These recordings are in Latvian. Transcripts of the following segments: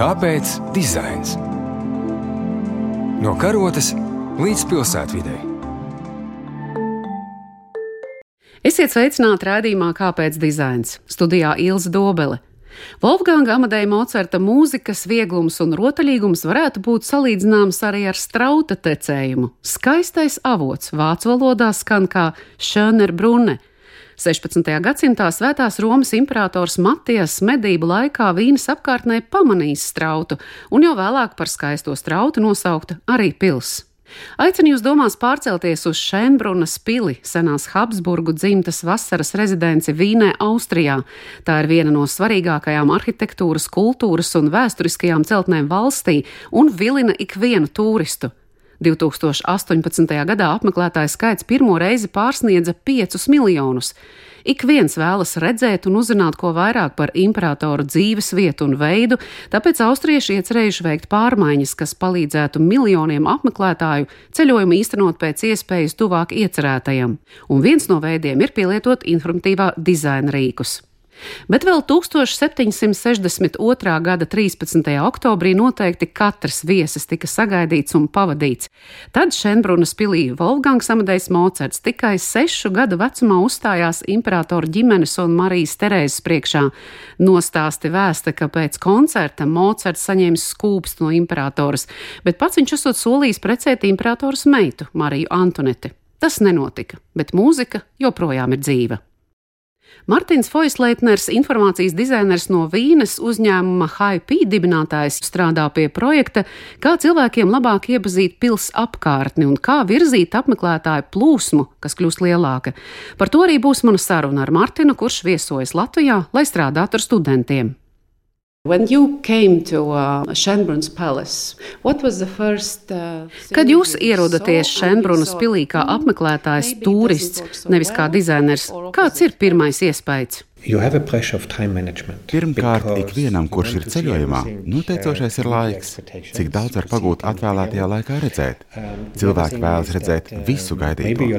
Kāpēc dizains? No karotes līdz pilsētvidai. Esiet sveicināti raidījumā Kāpēc dizains? Studijā Ilza Dobele. Wolfganga Amadeja Mocerta mūzikas vieglums un rotaļīgums varētu būt salīdzināms arī ar strauta tecējumu. Skaistais avots vācu valodā skan kā Schöner Brunne. 16. gadsimtā Svētās Romas imperators Matijas medību laikā Vīnas apkārtnē pamanījis strautu, un jau vēlāk par skaisto strautu nosaukta arī pilsēta. Aicinu jūs domās pārcelties uz Šembrunas pili, senās Habsburgu dzimtas vasaras rezidenci Vīnē, Austrijā. Tā ir viena no svarīgākajām arhitektūras, kultūras un vēsturiskajām celtnēm valstī un vilina ikvienu turistu. 2018. gadā apmeklētāju skaits pirmo reizi pārsniedza 5 miljonus. Ik viens vēlas redzēt un uzzināt ko vairāk par imperatoru dzīves vietu un veidu, tāpēc austrieši iecerējuši veikt pārmaiņas, kas palīdzētu miljoniem apmeklētāju ceļojumu īstenot pēc iespējas tuvāk iecerētajam. Un viens no veidiem ir pielietot informatīvā dizaina rīkus. Bet vēl 1762. gada 13. oktobrī noteikti katrs viesis tika sagaidīts un pavadīts. Tad Šenbrunas pilī Wolfgangs Amadejs Mocerts tikai sešu gadu vecumā uzstājās imperatora ģimenes un Marijas Terēzes priekšā. Nostāsti vēsta, ka pēc koncerta Mocerts saņēmis skūpstu no imperatoras, bet pats viņš esot solījis precēt imperatoras meitu Mariju Antoneti. Tas nenotika, bet mūzika joprojām ir dzīva. Martins Foisleitners, informācijas dizainers no Vīnes uzņēmuma HP dibinātājs, strādā pie projekta, kā cilvēkiem labāk iepazīt pils apkārtni un kā virzīt apmeklētāju plūsmu, kas kļūst lielāka. Par to arī būs mana saruna ar Martinu, kurš viesojas Latvijā, lai strādātu ar studentiem. To, uh, Palace, first, uh, Kad jūs ierodaties Šenbrunas pilī kā apmeklētājs, turists, nevis kā dizainers, kāds ir pirmais iespējas? Pirmkārt, ikvienam, kurš ir ceļojumā, noteicošais ir laiks, cik daudz var pagūt atvēlētajā laikā redzēt. Cilvēki vēlas redzēt visu gaidību.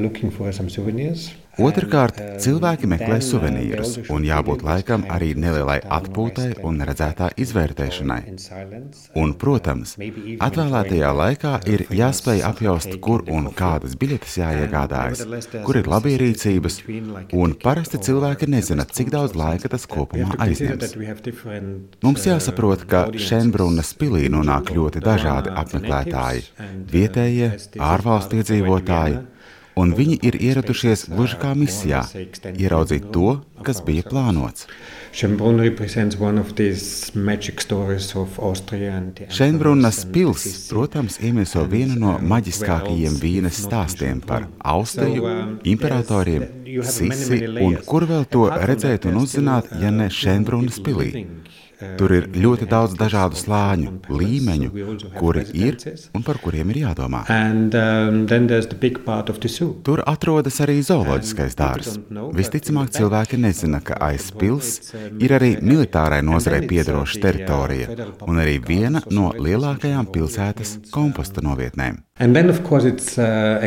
Otrakārt, cilvēki meklē suvenīrus, un jābūt laikam arī nelielai atpūtai un redzētā izvērtēšanai. Un, protams, atvēlētajā laikā ir jāspēj apjaust, kur un kādas biļetes jāiegādājas, kur ir labierīcības, un parasti cilvēki nezina, cik daudz laika tas kopumā aizņems. Mums jāsaprot, ka Šenbrunas pilī nonāk ļoti dažādi apmeklētāji - vietējie, ārvalstu iedzīvotāji un viņi ir ieradušies gluži kā misijā - ieraudzīt to, kas bija plānots. Šenbrunas pils, protams, iemieso vienu no maģiskākajiem vīnes stāstiem par Austriju, imperatoriem, Sisi un kur vēl to redzēt un uzzināt, ja ne Šenbrunas pilī. Tur ir ļoti daudz dažādu slāņu, līmeņu, kuri ir un par kuriem ir jādomā. Um, Tur atrodas arī zooloģiskais dārzs. Visticamāk, cilvēki nezina, ka aiz pils ir arī militārai nozarei piedaroša teritorija un arī viena no lielākajām pilsētas komposta novietnēm. Uh,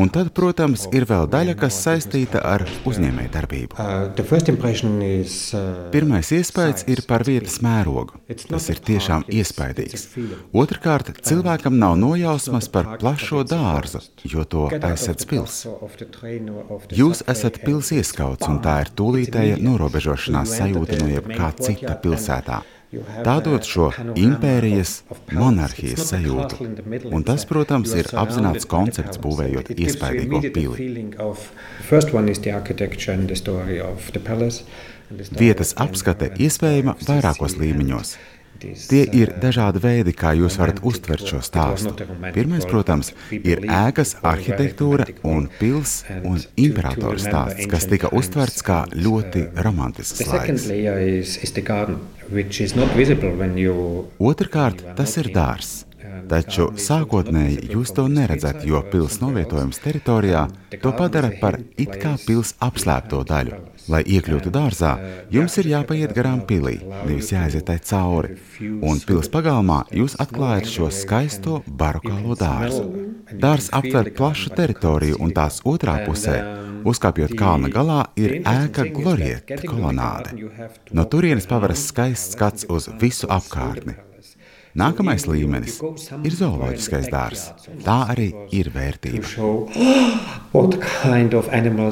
Un tad, protams, ir vēl daļa, kas saistīta ar uzņēmējdarbību. Uh, uh, Pirmais iespējas ir par vietas mērogu. Tas ir tiešām iespaidīgs. Otrakārt, cilvēkam nav nojausmas par plašo dārzu, jo to aizsedz pils. Jūs esat pils ieskauts, un tā ir tūlītēja norobežošanās sajūta no jebkā cita pilsētā. Tā dod šo impērijas, monarhijas sajūtu. Un tas, protams, ir apzināts koncepts, būvējot iespaidīgo pili. Vietas apskate iespējama vairākos līmeņos. Tie ir dažādi veidi, kā jūs varat uztvert šo stāstu. Pirmais, protams, ir ēkas arhitektūra un pils un imperatora stāsts, kas tika uztverts kā ļoti romantisks laiks. Otrakārt, tas ir dārzs. Taču sākotnēji jūs to neredzat, jo pilsētas novietojums teritorijā to padara par it kā pilsētas apslēpto daļu. Lai iekļūtu dārzā, jums ir jāpaiet garām pilī, nevis jāiziet tai cauri. Un pilsētas pagalmā jūs atklājat šo skaisto barokālo dārzu. Dārzs aptver plašu teritoriju, un tās otrā pusē Uzkāpjot kalna galā, ir ēka Glorieta kolonāde. No turienes paveras skaists skats uz visu apkārtni. Nākamais līmenis ir zooloģiskais dārzs. Tā arī ir vērtība. Kind of? Um,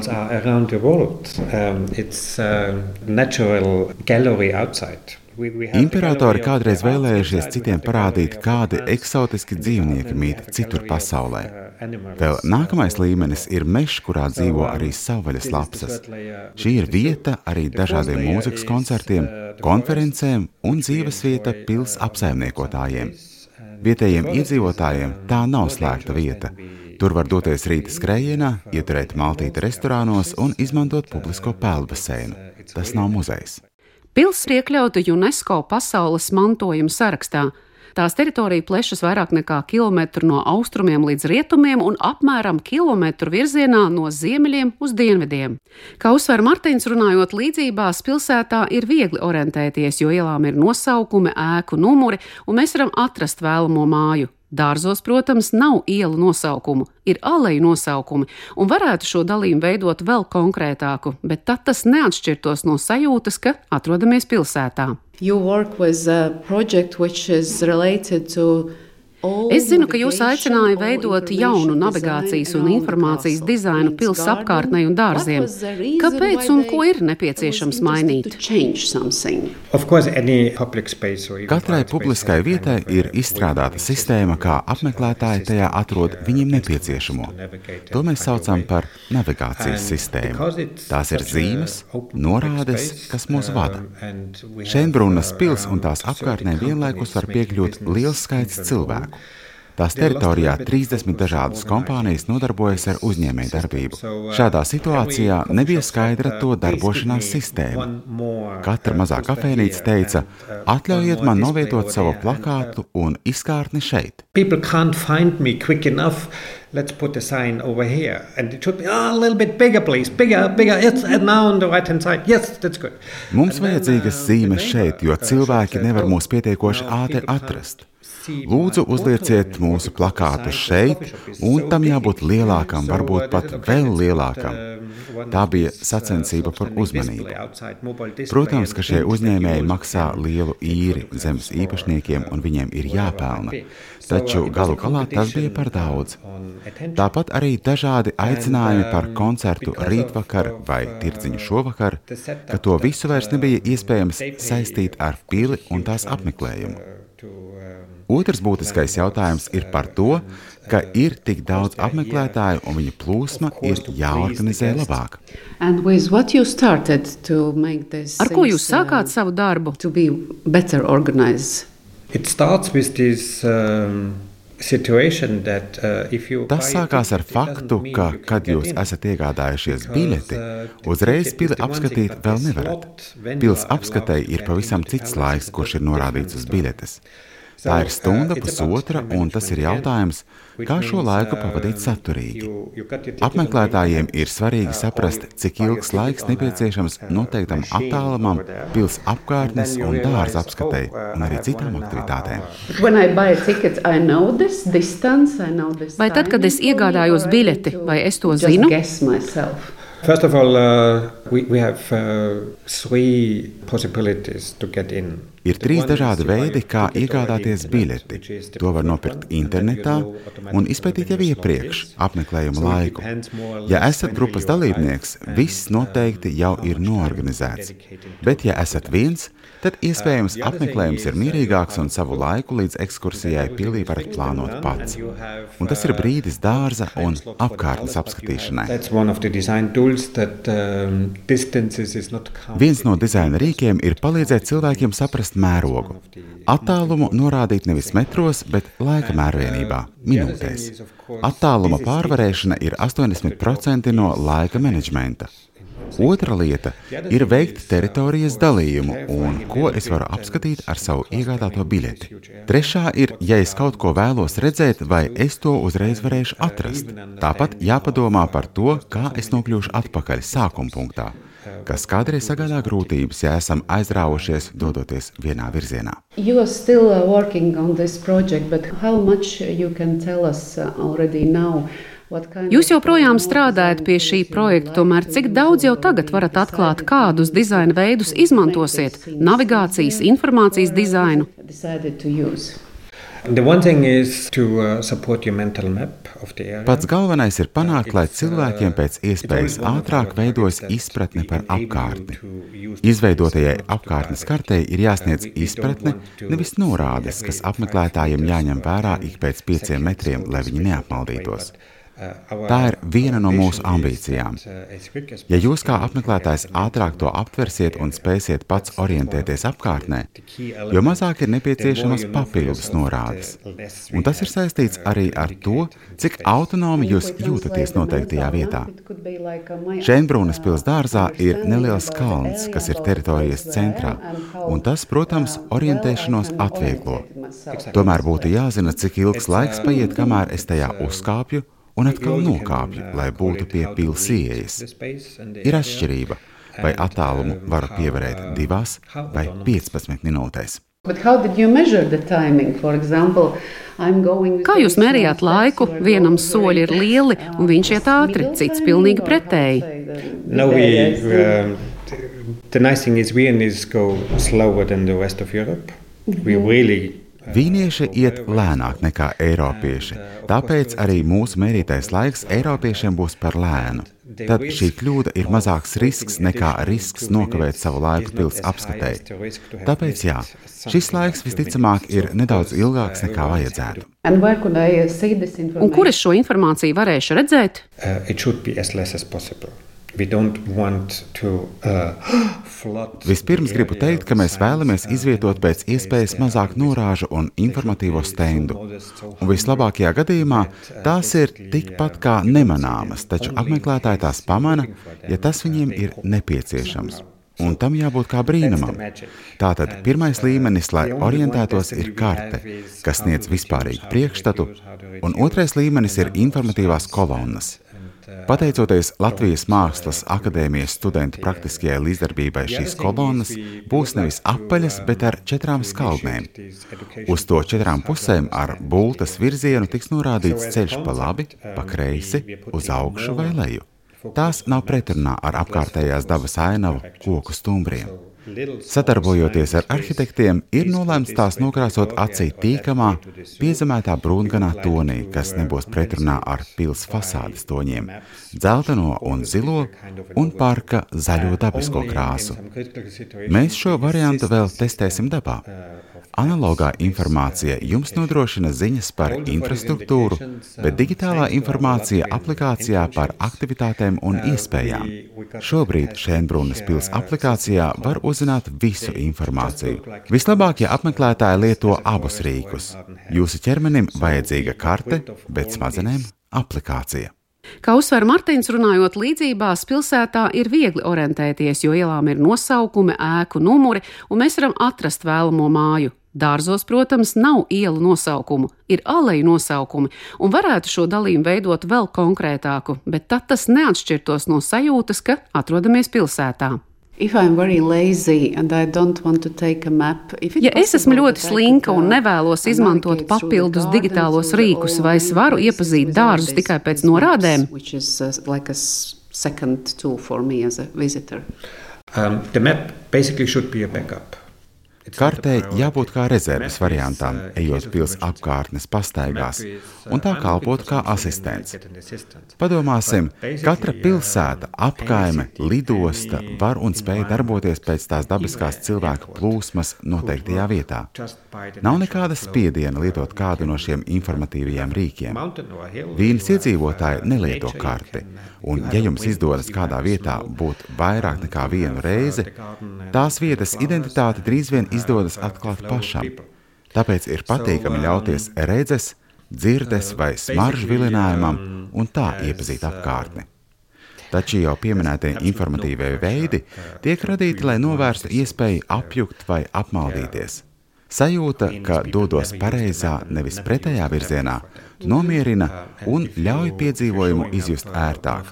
it's a natural gallery outside. Imperatori kādreiz vēlējušies citiem parādīt, kādi eksotiski dzīvnieki mīt citur pasaulē. Vēl nākamais līmenis ir mežs, kurā dzīvo arī savvaļas lapsas. Šī ir vieta arī dažādiem mūzikas koncertiem, konferencēm un dzīvesvieta pils apsaimniekotājiem. Vietējiem iedzīvotājiem tā nav slēgta vieta. Tur var doties rīta skrējienā, ieturēt maltīti restorānos un izmantot publisko peldbaseinu. Tas nav muzejs. Pils iekļauta UNESCO pasaules mantojuma sarakstā. Tās teritorija plešas vairāk nekā kilometru no austrumiem līdz rietumiem un apmēram kilometru virzienā no ziemeļiem uz dienvidiem. Kā uzsver Martins, runājot līdzībās, pilsētā ir viegli orientēties, jo ielām ir nosaukumi, ēku numuri, un mēs varam atrast vēlamo māju. Dārzos, protams, nav ielu nosaukumu, ir aleju nosaukumi, un varētu šo dalījumu veidot vēl konkrētāku, bet tad tas neatšķirtos no sajūtas, ka atrodamies pilsētā. You work with a project which is related to Es zinu, ka jūs aicināja veidot jaunu navigācijas un informācijas dizainu pils apkārtnei un dārziem. Kāpēc un ko ir nepieciešams mainīt? Katrai publiskai vietai ir izstrādāta sistēma, kā apmeklētāji tajā atrod viņiem nepieciešamo. To mēs saucam par navigācijas sistēmu. Tās ir zīmes, norādes, kas mūs vada. Šenbrunas pils un tās apkārtnē vienlaikus var piekļūt liels skaits cilvēku cilvēku. Tās teritorijā 30 dažādas kompānijas nodarbojas ar uzņēmējdarbību. Šādā situācijā nebija skaidra to darbošanās sistēma. Katra mazā kafejnīca teica: Atļaujiet man novietot savu plakātu un izkārtni šeit. Let's put a sign over here, and it should be oh, a little bit bigger, please. Bigger, bigger. It's now on the right hand side. Yes, that's good. Mums vajadzīgas zīmes šeit, jo cilvēki nevar mūs pietiekoši ātri atrast. Lūdzu, uzlieciet mūsu plakātu šeit, un tam jābūt lielākam, varbūt pat vēl lielākam. Tā bija sacensība par uzmanību. Protams, ka šie uzņēmēji maksā lielu īri zemes īpašniekiem, un viņiem ir jāpelna. Taču galu galā tas bija par daudz. Tāpat arī dažādi aicinājumi par koncertu rītvakar vai tirdziņu šovakar, ka to visu vairs nebija iespējams saistīt ar pili un tās apmeklējumu. Otrs būtiskais jautājums ir par to, ka ir tik daudz apmeklētāju un viņu plūsma ir jāorganizē labāk. Ar ko jūs sākāt uh, savu darbu? It starts with this um, uh, Tas sākās ar faktu, ka, kad jūs esat iegādājušies biļeti, uzreiz pili apskatīt vēl nevarat. Pils apskatēji ir pavisam cits laiks, kurš ir norādīts uz biļetes. Tā ir stunda, pusotra, un tas ir jautājums, kā šo laiku pavadīt saturīgi. Apmeklētājiem ir svarīgi saprast, cik ilgs laiks nepieciešams noteiktam attālumam, pils apkārtnes un dārza apskatei, un arī citām aktivitātēm. Vai tad, kad es iegādājos biļeti, vai es to zinu? First of all, uh, we, we have uh, three possibilities to get in. Ir trīs dažādi veidi, kā iegādāties biļeti. To var nopirkt internetā un izpētīt jau iepriekš, apmeklējuma laiku. Ja esat grupas dalībnieks, viss noteikti jau ir noorganizēts. Bet, ja esat viens, tad iespējams apmeklējums ir mierīgāks un savu laiku līdz ekskursijai pilī varat plānot pats. Un tas ir brīdis dārza un apkārtnes apskatīšanai. Viens no dizaina rīkiem ir palīdzēt cilvēkiem saprast mērogu. Attālumu norādīt nevis metros, bet laika mērvienībā - minūtēs. Attāluma pārvarēšana ir 80% no laika menedžmenta. Otra lieta ir veikt teritorijas dalījumu un ko es varu apskatīt ar savu iegādāto biļeti. Trešā ir, ja es kaut ko vēlos redzēt, vai es to uzreiz varēšu atrast. Tāpat jāpadomā par to, kā es nokļūšu atpakaļ sākuma punktā kas kādreiz sagādā grūtības, ja esam aizrāvušies dodoties vienā virzienā. You are still uh, working on this project, but how much you can tell us uh, already now Jūs joprojām strādājat pie šī projekta, tomēr cik daudz jau tagad varat atklāt, kādus dizaina veidus izmantosiet - navigācijas, informācijas dizainu? Uh, Pats galvenais ir panākt, lai cilvēkiem pēc iespējas ātrāk veidojas izpratne par apkārtni. Izveidotajai apkārtnes kartei ir jāsniedz izpratne, nevis norādes, kas apmeklētājiem jāņem vērā ik pēc pieciem metriem, lai viņi neapmaldītos. Tā ir viena no mūsu ambīcijām. Ja jūs kā apmeklētājs ātrāk to aptversiet un spēsiet pats orientēties apkārtnē, jo mazāk ir nepieciešamas papildus norādes. Un tas ir saistīts arī ar to, cik autonomi jūs jūtaties noteiktajā vietā. Šēnbrūnas pils dārzā ir neliels kalns, kas ir teritorijas centrā, un tas, protams, orientēšanos atvieglo. Tomēr būtu jāzina, cik ilgs laiks paiet, kamēr es tajā uzkāpju un atkal nokāpju, lai būtu pie pilsētas ieejas. Ir atšķirība, vai attālumu varu pievērēt divās vai 15 minūtēs. Kā jūs mērījāt laiku? Vienam soļi ir lieli, un viņš iet ātri, cits pilnīgi pretēji. No, we, um, the nice thing is Vienna go slower than the rest of Europe. We really Vīnieši iet lēnāk nekā eiropieši, tāpēc arī mūsu mērītais laiks eiropiešiem būs par lēnu. Tad šī kļūda ir mazāks risks nekā risks nokavēt savu laiku pilsētas apskatēji. Tāpēc jā, šis laiks visticamāk ir nedaudz ilgāks nekā vajadzētu. Un kur es šo informāciju varēšu redzēt? Uh, Vispirms gribu teikt, ka mēs vēlamies izvietot pēc iespējas mazāk norāžu un informatīvo stendu. Un vislabākajā gadījumā tās ir tikpat kā nemanāmas, taču apmeklētāji tās pamana, ja tas viņiem ir nepieciešams. Un tam jābūt kā brīnumam. Tātad pirmais līmenis, lai orientētos, ir karte, kas sniedz vispārīgu priekšstatu, un otrais līmenis ir informatīvās kolonnas. Pateicoties Latvijas Mākslas akadēmijas studentu praktiskajai līdzdarbībai, šīs kolonas būs nevis apaļas, bet ar četrām skaldnēm. Uz to četrām pusēm ar bultas virzienu tiks norādīts ceļš pa labi, pa kreisi, uz augšu vai leju. Tās nav pretrunā ar apkārtējās dabas ainavu koku stumbriem. Sadarbojoties ar arhitektiem, ir nolēmts tās nokrāsot acī tīkamā, piezemētā brūnganā tonī, kas nebūs pretrunā ar pils fasādes toņiem - dzelteno un zilo un parka zaļo dabisko krāsu. Mēs šo variantu vēl testēsim dabā. Analogā informācija jums nodrošina ziņas par infrastruktūru, bet digitālā informācija aplikācijā par aktivitātēm un iespējām. Šobrīd Šēnbrūnas pils aplikācijā var uzzināt visu informāciju. Vislabāk, ja apmeklētāji lieto abus rīkus. Jūsu ķermenim vajadzīga karte, bet smadzenēm aplikācija. Kā uzsver Martins, runājot līdzībās, pilsētā ir viegli orientēties, jo ielām ir nosaukumi, ēku numuri, un mēs varam atrast vēlamo māju. Dārzos, protams, nav ielu nosaukumu, ir aleju nosaukumi, un varētu šo dalījumu veidot vēl konkrētāku, bet tad tas neatšķirtos no sajūtas, ka atrodamies pilsētā. Map, ja es esmu ļoti slinka un nevēlos izmantot papildus digitālos rīkus, vai es varu iepazīt dārzus tikai pēc norādēm? Um, the map basically should be a backup. Kartei jābūt kā rezerves variantam, ejot pilsētas apkārtnes pastaigās, un tā kalpot kā asistents. Padomāsim, katra pilsēta, apkaime, lidosta var un spēj darboties pēc tās dabiskās cilvēku plūsmas noteiktajā vietā. Nav nekāda spiediena lietot kādu no šiem informatīvajiem rīkiem. Vīnas iedzīvotāji nelieto karti, un ja jums izdodas kādā vietā būt vairāk nekā vienu reizi, tās vietas identitāti drīz vien izdodas atklāt pašam. Tāpēc ir patīkami ļauties redzes, dzirdes vai smaržu vilinājumam un tā iepazīt apkārtni. Taču jau pieminētie informatīvie veidi tiek radīti, lai novērstu iespēju apjukt vai apmaldīties. Sajūta, ka dodos pareizā, nevis pretējā virzienā, nomierina un ļauj piedzīvojumu izjust ērtāk.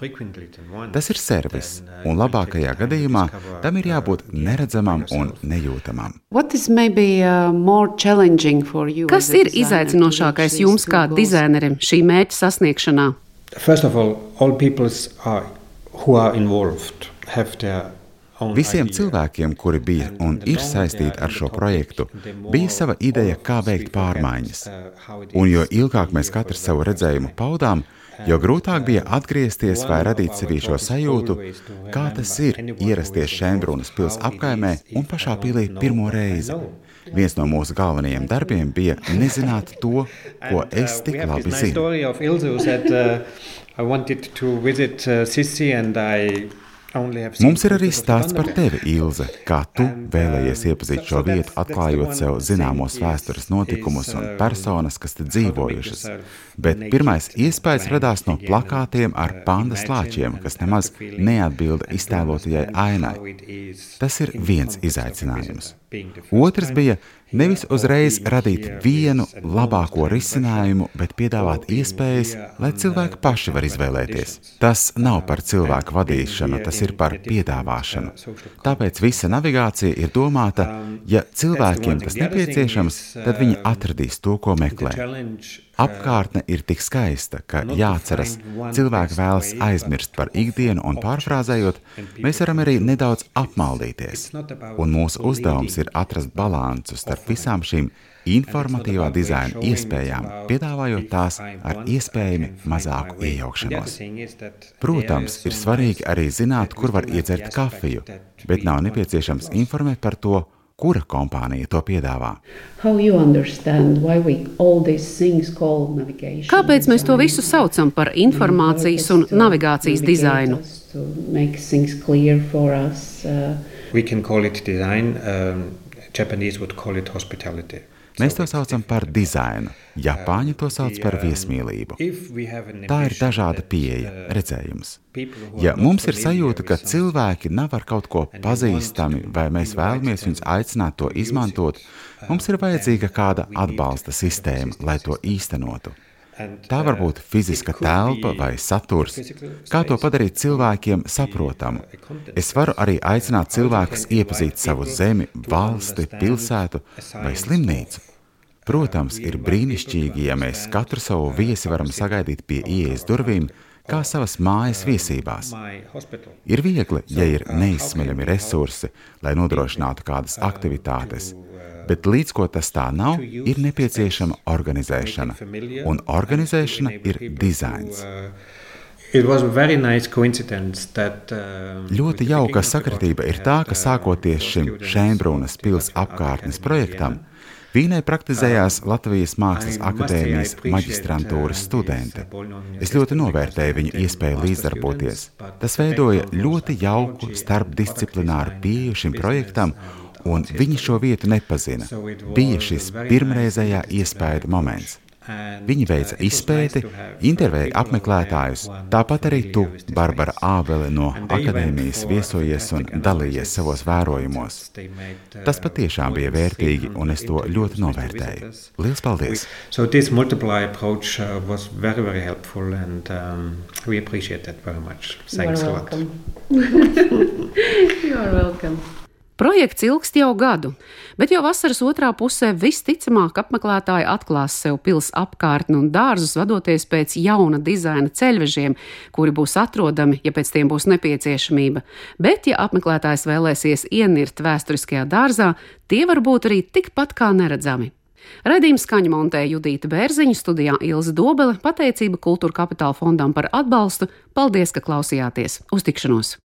Tas ir servis, un labākajā gadījumā tam ir jābūt neredzamam un nejūtamam. Kas ir izaicinošākais jums kā dizainerim šī mērķa sasniegšanā? First of all, all peoples are, who are involved have their Visiem cilvēkiem, kuri bija un ir saistīti ar šo projektu, bija sava ideja, kā veikt pārmaiņas. Un jo ilgāk mēs katrs savu redzējumu paudām, jo grūtāk bija atgriezties vai radīt sevī šo sajūtu, kā tas ir ierasties Šēnbrunas pils apkaimē un pašā pilī pirmo reizi. Viens no mūsu galvenajiem darbiem bija nezināt to, ko es tik labi zinu. Uh, Mums ir arī stāsts par tevi, Ilze, kā tu vēlējies iepazīt šo vietu, atklājot sev zināmos vēstures notikumus un personas, kas te dzīvojušas. Bet pirmais iespējas radās no plakātiem ar panda slāņiem, kas nemaz neatbilda iztēlotajai ainai. Tas ir viens izaicinājums. Otrs bija nevis uzreiz radīt vienu labāko risinājumu, bet piedāvāt iespējas, lai cilvēki paši var izvēlēties. Tas nav par cilvēku vadīšanu, tas ir par piedāvāšanu. Tāpēc visa navigācija ir domāta, ja cilvēkiem tas nepieciešams, tad viņi atradīs to, ko meklē. Apkārtne ir tik skaista, ka jāatceras, cilvēki vēlas aizmirst par ikdienu, un pārfrāzējot, mēs varam arī nedaudz apmaldīties. Un mūsu uzdevums ir atrast balansu starp visām šīm informatīvā dizaina iespējām, piedāvājot tās ar iespējami mazāku iejaukšanos. Protams, ir svarīgi arī zināt, kur var iedzert kafiju, bet nav nepieciešams informēt par to, kura kompānija to piedāvā. Kāpēc mēs to visu saucam par informācijas un navigācijas dizainu? We can call it design. Um, Japanese would call it hospitality. Mēs to saucam par dizainu. Japāņi to sauc par viesmīlību. Tā ir dažāda pieeja, redzējums. Ja mums ir sajūta, ka cilvēki nav ar kaut ko pazīstami, vai mēs vēlamies viņus aicināt to izmantot, mums ir vajadzīga kāda atbalsta sistēma, lai to īstenotu. Tā var būt fiziska telpa vai saturs. Kā to padarīt cilvēkiem saprotamu? Es varu arī aicināt cilvēkus iepazīt savu zemi, valsti, pilsētu vai slimnīcu. Protams, ir brīnišķīgi, ja mēs katru savu viesi varam sagaidīt pie ieejas durvīm, kā savas mājas viesībās. Ir viegli, ja ir neizsmeļami resursi, lai nodrošinātu kādas aktivitātes bet līdz ko tas tā nav, ir nepieciešama organizēšana. Un organizēšana ir dizains. Nice that, uh, Ļoti jauka sakritība ir tā, ka sākoties šim Šēnbrunas pils apkārtnes projektam, Vīnē praktizējās Latvijas Mākslas akadēmijas maģistrantūras studenti. Es ļoti novērtēju viņu iespēju līdzdarboties. Tas veidoja ļoti jauku starpdisciplināru pieeju šim projektam un viņi šo vietu nepazina. Bija šis pirmreizējā iespēja moments. Viņi veica izpēti, intervēja apmeklētājus. Tāpat arī tu, Barbara Ābele no akadēmijas, viesojies un dalījies savos vērojumos. Tas patiešām bija vērtīgi, un es to ļoti novērtēju. Lielas paldies! So this multiply approach uh, was very, very helpful, and um, we appreciate that very much. Thanks a lot. you are welcome. Projekts ilgst jau gadu, bet jau vasaras otrā pusē visticamāk apmeklētāji atklās sev pils apkārtni un dārzus, vadoties pēc jauna dizaina ceļvežiem, kuri būs atrodami, ja pēc tiem būs nepieciešamība. Bet, ja apmeklētājs vēlēsies ienirt vēsturiskajā dārzā, tie var būt arī tikpat kā neredzami. Redījuma skaņa montē Judīta Bērziņa, studijā Ilza Dobele, pateicība Kultūra Kapitāla fondam par atbalstu. Paldies, ka klausījāties! Uz tikšanos!